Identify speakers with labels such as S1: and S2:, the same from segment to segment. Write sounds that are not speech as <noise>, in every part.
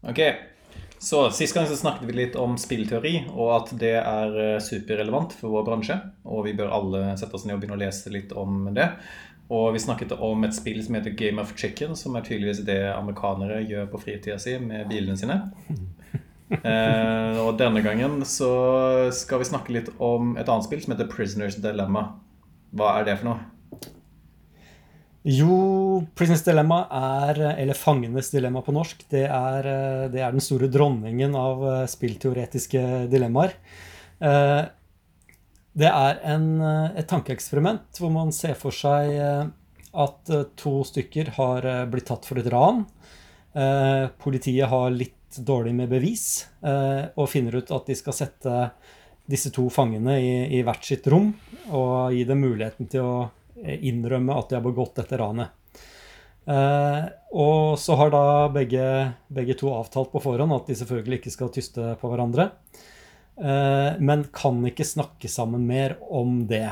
S1: Ok, så Sist gang så snakket vi litt om spillteori, og at det er eh, superrelevant for vår bransje. Og vi bør alle sette oss ned og begynne å lese litt om det. Og vi snakket om et spill som heter Game of Chicken, som er tydeligvis det amerikanere gjør på fritida si med bilene sine. <laughs> Eh, og denne gangen så skal vi snakke litt om et annet spill som heter Prisoners Dilemma. Hva er det for noe?
S2: Jo, Prisoners Dilemma er, eller Fangenes dilemma på norsk, det er, det er den store dronningen av eh, spillteoretiske dilemmaer. Eh, det er en, et tankeeksperiment hvor man ser for seg eh, at to stykker har blitt tatt for et ran. Politiet har litt dårlig med bevis, eh, og finner ut at de skal sette disse to fangene i, i hvert sitt rom og gi dem muligheten til å eh, innrømme at de har begått dette ranet. Eh, og så har da begge, begge, to avtalt på forhånd at de selvfølgelig ikke skal tyste på hverandre. Eh, men kan ikke snakke sammen mer om det.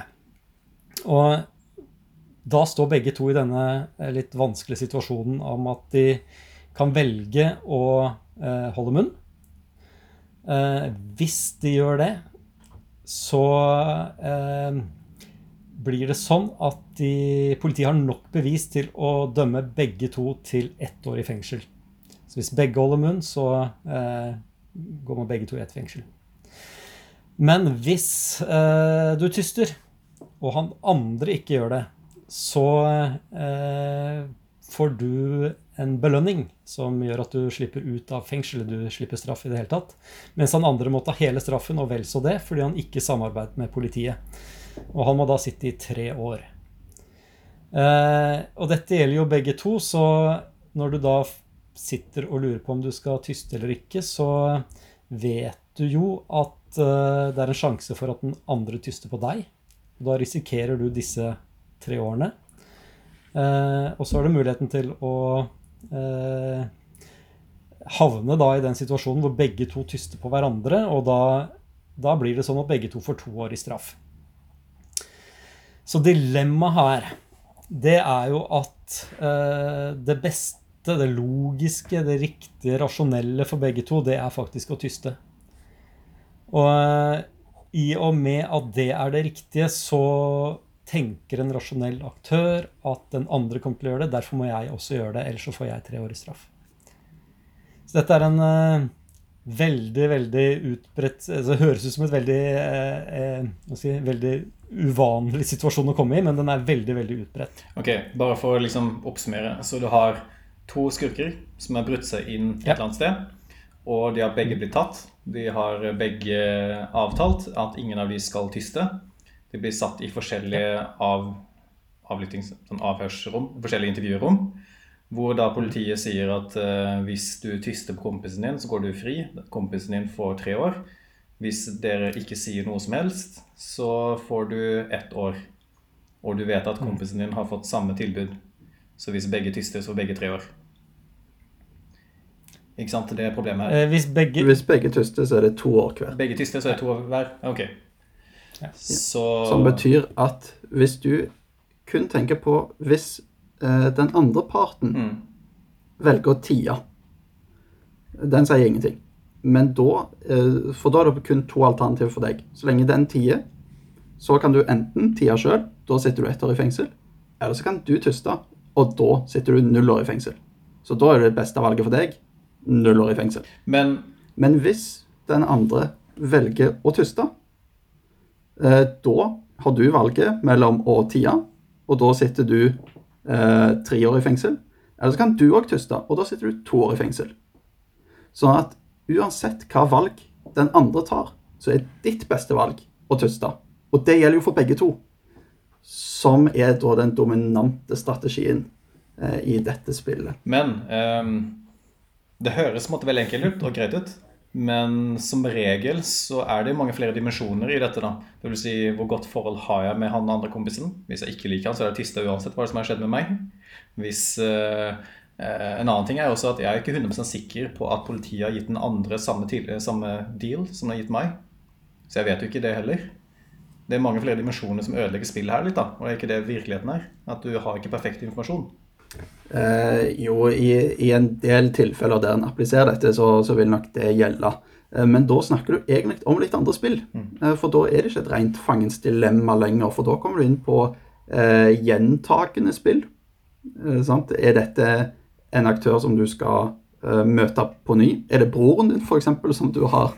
S2: Og da står begge to i denne eh, litt vanskelige situasjonen om at de kan velge å eh, holde munn. Eh, hvis de gjør det, så eh, blir det sånn at de, politiet har nok bevis til å dømme begge to til ett år i fengsel. Så hvis begge holder munn, så eh, går man begge to i ett fengsel. Men hvis eh, du tyster, og han andre ikke gjør det, så eh, får du en belønning som gjør at du slipper ut av fengselet, du slipper straff i det hele tatt. Mens han andre må ta hele straffen, og vel så det, fordi han ikke samarbeidet med politiet. Og han må da sitte i tre år. Eh, og dette gjelder jo begge to, så når du da sitter og lurer på om du skal tyste eller ikke, så vet du jo at eh, det er en sjanse for at den andre tyster på deg. Da risikerer du disse tre årene. Eh, og så har du muligheten til å eh, havne da i den situasjonen hvor begge to tyster på hverandre, og da, da blir det sånn at begge to får to år i straff. Så dilemmaet her, det er jo at eh, det beste, det logiske, det riktige, rasjonelle for begge to, det er faktisk å tyste. Og eh, i og med at det er det riktige, så tenker en rasjonell aktør at den andre kommer til å gjøre det. Derfor må jeg også gjøre det, ellers så får jeg tre år i straff. Så dette er en eh, veldig, veldig utbredt altså, Det høres ut som et veldig, eh, si, veldig uvanlig situasjon å komme i, men den er veldig, veldig utbredt.
S1: Ok, Bare for å liksom oppsummere. Så du har to skurker som har brutt seg inn et ja. eller annet sted. Og de har begge blitt tatt. De har begge avtalt at ingen av de skal tyste. De blir satt i forskjellige av, sånn avhørsrom, forskjellige intervjurom. Hvor da politiet sier at uh, hvis du tyster på kompisen din, så går du fri. Kompisen din får tre år. Hvis dere ikke sier noe som helst, så får du ett år. Og du vet at kompisen din har fått samme tilbud. Så hvis begge tyster, så får begge tre år. Ikke sant? Det er problemet
S2: her. Eh, hvis begge,
S3: hvis begge tyster, så er det to år hver.
S1: Begge tyster, så er det to år hver? Ok.
S3: Så... Som betyr at hvis du kun tenker på Hvis eh, den andre parten mm. velger å tie Den sier ingenting. Men da eh, For da er det kun to alternativer for deg. Så lenge den tier, så kan du enten tie sjøl, da sitter du ett år i fengsel. Eller så kan du tuste, og da sitter du null år i fengsel. Så da er det det beste valget for deg null år i fengsel.
S1: Men,
S3: Men hvis den andre velger å tuste, Eh, da har du valget mellom å tie, og da sitter du eh, tre år i fengsel. Eller så kan du òg tuste, og da sitter du to år i fengsel. Sånn at uansett hva valg den andre tar, så er ditt beste valg å tyste. Og det gjelder jo for begge to. Som er da den dominante strategien eh, i dette spillet.
S1: Men um, det høres måtte veldig enkelt ut og greit ut. Men som regel så er det mange flere dimensjoner i dette. da. Det vil si, Hvor godt forhold har jeg med han andre kompisen? Hvis jeg ikke liker han, så er det tista uansett hva som har skjedd med meg. Hvis, uh, en annen ting er også at jeg er ikke 100 sikker på at politiet har gitt den andre samme, samme deal som de har gitt meg. Så jeg vet jo ikke det heller. Det er mange flere dimensjoner som ødelegger spillet her litt. da, Og det er ikke det virkeligheten er. At du har ikke perfekt informasjon.
S3: Eh, jo, i, i, en del tilfeller der en appliserer dette, så, så vil nok det gjelde. Eh, men da snakker du egentlig om litt andre spill. Mm. Eh, for da er det ikke et rent fangens dilemma lenger. For da kommer du inn på eh, gjentakende spill. Eh, er dette en aktør som du skal uh, møte på ny? Er det broren din f.eks. som du har,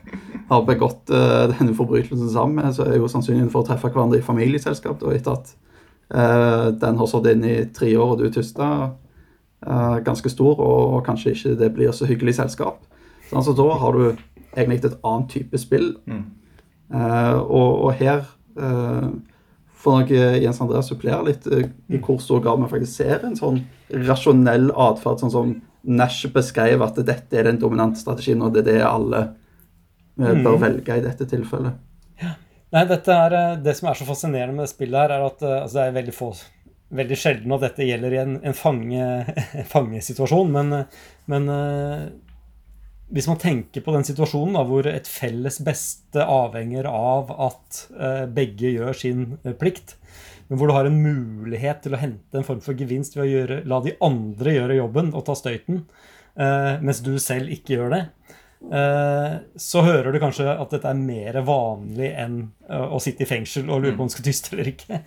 S3: har begått uh, denne forbrytelsen sammen med? Så er jo sannsynligheten for å treffe hverandre i familieselskap da, etter at uh, den har stått inne i tre år og du er tysta, ganske stor, og, og, kanskje ikke det blir så hyggelig selskap. Så altså, da har du egentlig et annet type spill. Mm. Og, og, her får nok Jens Andreas supplere litt i hvor stor grad vi faktisk ser en sånn rasjonell atferd, sånn som Nash beskrev at dette er den dominante strategien, og det er det alle eh, bør mm. velge i dette tilfellet.
S2: Ja. Nei, dette er, eh, Det som er så fascinerende med det spillet, her, er at eh, altså, det er veldig, få, veldig sjelden at dette gjelder i en, en fange, <laughs> fangesituasjon. Men, men hvis man tenker på den situasjonen da, hvor et felles beste avhenger av at begge gjør sin plikt, men hvor du har en mulighet til å hente en form for gevinst ved å gjøre, la de andre gjøre jobben og ta støyten, eh, mens du selv ikke gjør det, eh, så hører du kanskje at dette er mer vanlig enn eh, å sitte i fengsel og lure på om du skal tyste eller ikke.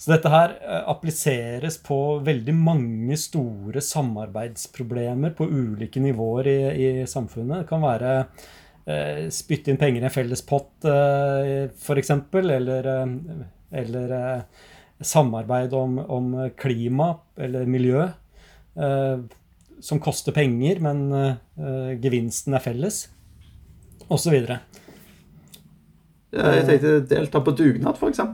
S2: Så dette her eh, appliseres på veldig mange store samarbeidsproblemer på ulike nivåer i, i samfunnet. Det kan være eh, spytte inn penger i en felles pott, eh, f.eks., eller, eh, eller eh, samarbeid om, om klima eller miljø eh, som koster penger, men eh, gevinsten er felles, osv.
S3: Ja, jeg tenkte delta på dugnad, f.eks.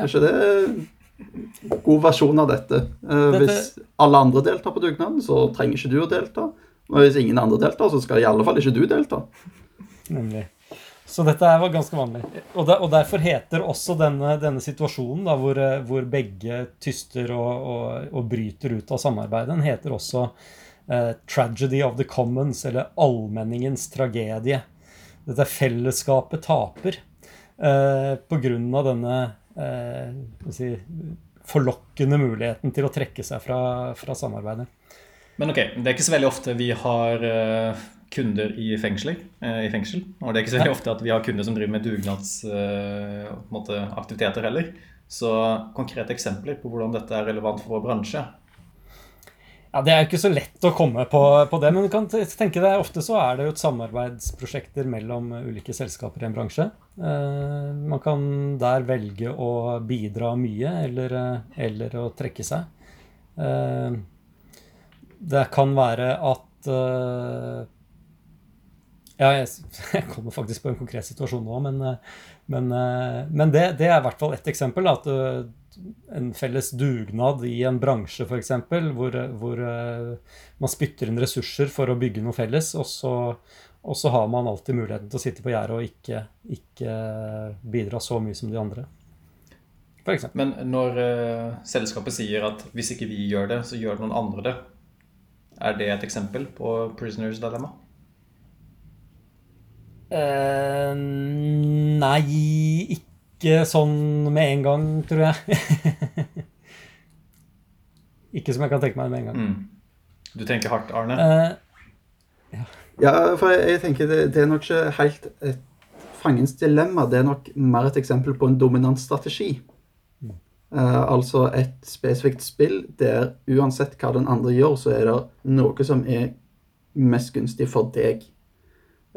S3: Ja. Er ikke det god versjon av dette? Eh, dette? Hvis alle andre deltar på dugnaden, så trenger ikke du å delta. Og hvis ingen andre deltar, så skal i alle fall ikke du delta.
S2: Nemlig. Så dette var ganske vanlig. Og, der, og derfor heter også denne, denne situasjonen, da, hvor, eh, hvor, begge tyster og, og, og, bryter ut av samarbeidet, den heter også eh, 'Tragedy of the Commons', eller 'Allmenningens tragedie'. Dette fellesskapet taper eh, pga. denne si, forlokkende muligheten til å trekke seg fra, fra samarbeidet.
S1: Men ok, det er ikke så veldig ofte vi har uh, kunder i, fengsel, uh, i fengsel. Og det er ikke så veldig ofte at vi har kunder som driver med dugnadsaktiviteter heller. Så konkrete eksempler på hvordan dette er relevant for vår bransje.
S2: Ja, Det er jo ikke så lett å komme på, på det, men du kan tenke deg, ofte så er det jo et samarbeidsprosjekter mellom ulike selskaper i en bransje. man kan der velge å bidra mye eller, eller å trekke seg. Det kan være at eh, Ja, jeg, <laughs> jeg, kommer faktisk på en konkret situasjon nå, men, eh, men, uh, men det, det, er i hvert fall ett eksempel. At uh, en felles dugnad i en bransje, f.eks., hvor, hvor man spytter inn ressurser for å bygge noe felles, og så, og så har man alltid muligheten til å sitte på gjerdet og ikke, ikke, bidra så mye som de andre.
S1: For Men når selskapet sier at hvis ikke vi gjør det, så gjør noen andre det, er det et eksempel på prisoners dilemma?
S2: Uh, nei, ikke sånn med en gang, tror jeg. <laughs> ikke som jeg kan tenke meg med en gang. Mm.
S1: Du tenker hardt, Arne? Uh,
S3: ja. ja. for jeg, jeg tenker det, det, er nok ikke helt et fangens dilemma. Det er nok mer et eksempel på en dominant strategi. Uh, altså et spesifikt spill der uansett hva den andre gjør, så er det noe som er mest gunstig for deg.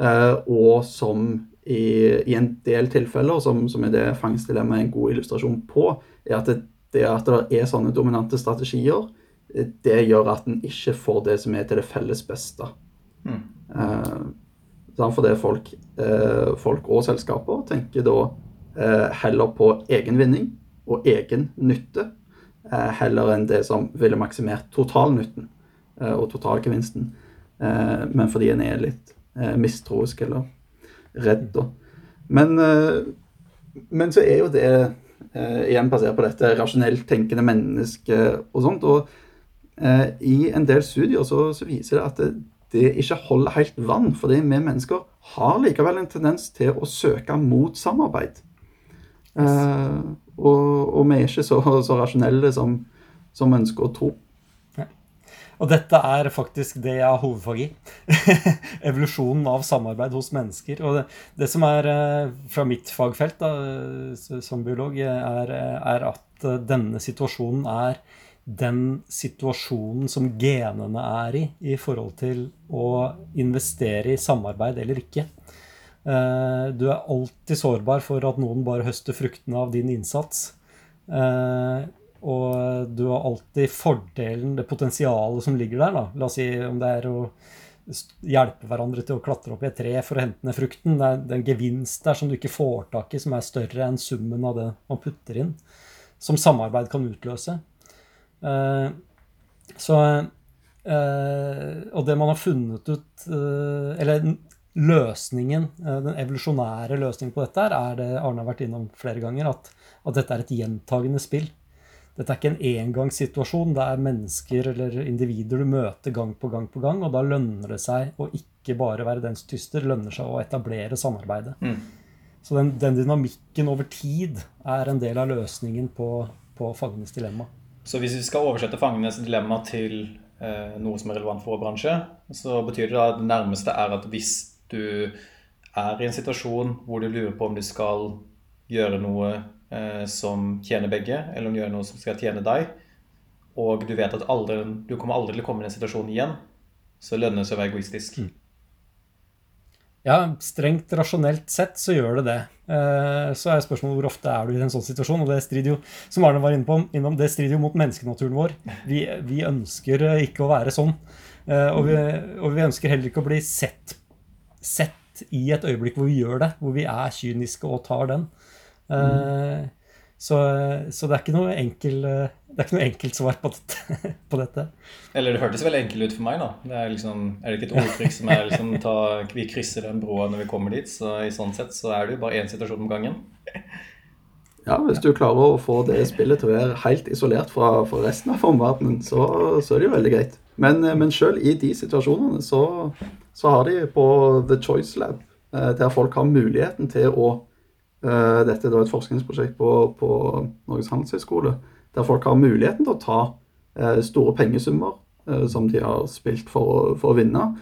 S3: Uh, og som i, i, en del tilfeller, som, som er det fangstdilemmaet er en god illustrasjon på, er at det, det at det er sånne dominante strategier, det gjør at en ikke får det som er til det felles beste. Mm. for det folk, folk og selskaper tenker da heller på egen vinning og egen nytte, eh, heller enn det som ville maksimert totalnytten eh, og totalgevinsten. Eh, men fordi en er litt mistroisk eller redd, da. Men, men så er jo det igjen basert på dette rasjonelt tenkende mennesket og sånt. Og i en del studier så, så viser det at det, det ikke holder helt vann. Fordi vi mennesker har likevel en tendens til å søke mot samarbeid. Uh, og, og, vi er ikke så, så rasjonelle som, som ønsker å tro.
S2: Og dette er faktisk det jeg har hovedfag i. <laughs> Evolusjonen av samarbeid hos mennesker. Og det, det som er eh, fra mitt fagfelt da, som biolog, er, er at denne situasjonen er den situasjonen som genene er i i forhold til å investere i samarbeid eller ikke. Eh, du er alltid sårbar for at noen bare høster fruktene av din innsats. Eh, og du har alltid fordelen, det potensialet som ligger der. Da. La oss si om det er å hjelpe hverandre til å klatre opp i et tre for å hente ned frukten. Det er, en gevinst der som du ikke får tak i, som er større enn summen av det man putter inn. Som samarbeid kan utløse. Uh, så uh, Og det man har funnet ut uh, Eller løsningen, den evolusjonære løsningen på dette, er det Arne har vært innom flere ganger, at, at dette er et gjentagende spill. Dette er ikke en engangssituasjon. Det er mennesker eller individer du møter gang på gang på gang. Og da lønner det seg å ikke bare være den som tyster, lønner seg å etablere samarbeidet. Mm. Så den, den, dynamikken over tid er en del av løsningen på, på fangenes dilemma.
S1: Så hvis vi skal oversette fangenes dilemma til eh, noe som er relevant for vår bransje, så betyr det at det nærmeste er at hvis du er i en situasjon hvor du lurer på om du skal gjøre noe eh, som tjener begge, eller om du gjør noe som skal tjene deg, og du vet at aldri, du kommer aldri til å komme i den situasjonen igjen, så lønner det seg å være egoistisk. Mm.
S2: Ja, strengt rasjonelt sett så gjør det det. Eh, så er spørsmålet hvor ofte er du i en sånn situasjon. Og det strider jo, som Arne var inne på, innom, det strider jo mot menneskenaturen vår. Vi, vi ønsker ikke å være sånn. Eh, og vi, og vi, ønsker heller ikke å bli sett, sett i et øyeblikk hvor vi gjør det, hvor vi er kyniske og tar den. Mm. Så, så, det er ikke noe enkel det er ikke noe enkelt svar på dette, <laughs> på dette.
S1: Eller det hørtes veldig enkelt ut for meg. da. Det er, liksom, er det ikke et ordtrykk som er liksom, ta, Vi krysser den broa når vi kommer dit. Så i sånn sett så er det jo bare én situasjon om gangen.
S3: Ja, hvis du klarer å få det spillet til å være helt isolert fra, fra resten av omverdenen, så, så, er det jo veldig greit. Men, men selv i de situasjonene så, så har de på The Choice Lab, eh, der folk har muligheten til å Eh, dette er et forskningsprosjekt på, på Norges handelshøyskole, der folk har muligheten til å ta eh, store pengesummer eh, som de har spilt for, for å vinne.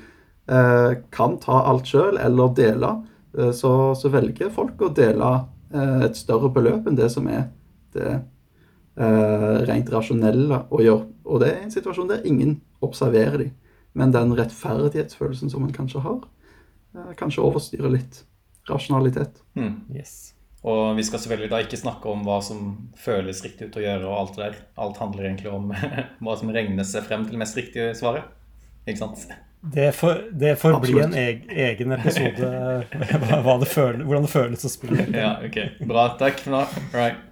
S3: Kan ta alt sjøl eller dele. Så, så, velger folk å dele et større beløp enn det som er det rent rasjonelle å gjøre. Og det er en situasjon der ingen observerer dem. Men den rettferdighetsfølelsen som man kanskje har, kanskje overstyrer litt rasjonalitet.
S1: Mm. Yes. Og vi skal selvfølgelig da ikke snakke om hva som føles riktig ut å gjøre, og alt det der. Alt handler egentlig om <laughs> hva som regner seg frem til det mest riktige svaret. Ikke sant?
S2: Det forblir det får bli en egen episode <laughs> hva det føler, hvordan det føles å spille.
S1: Ja, ok. Bra. Takk for nå. Right.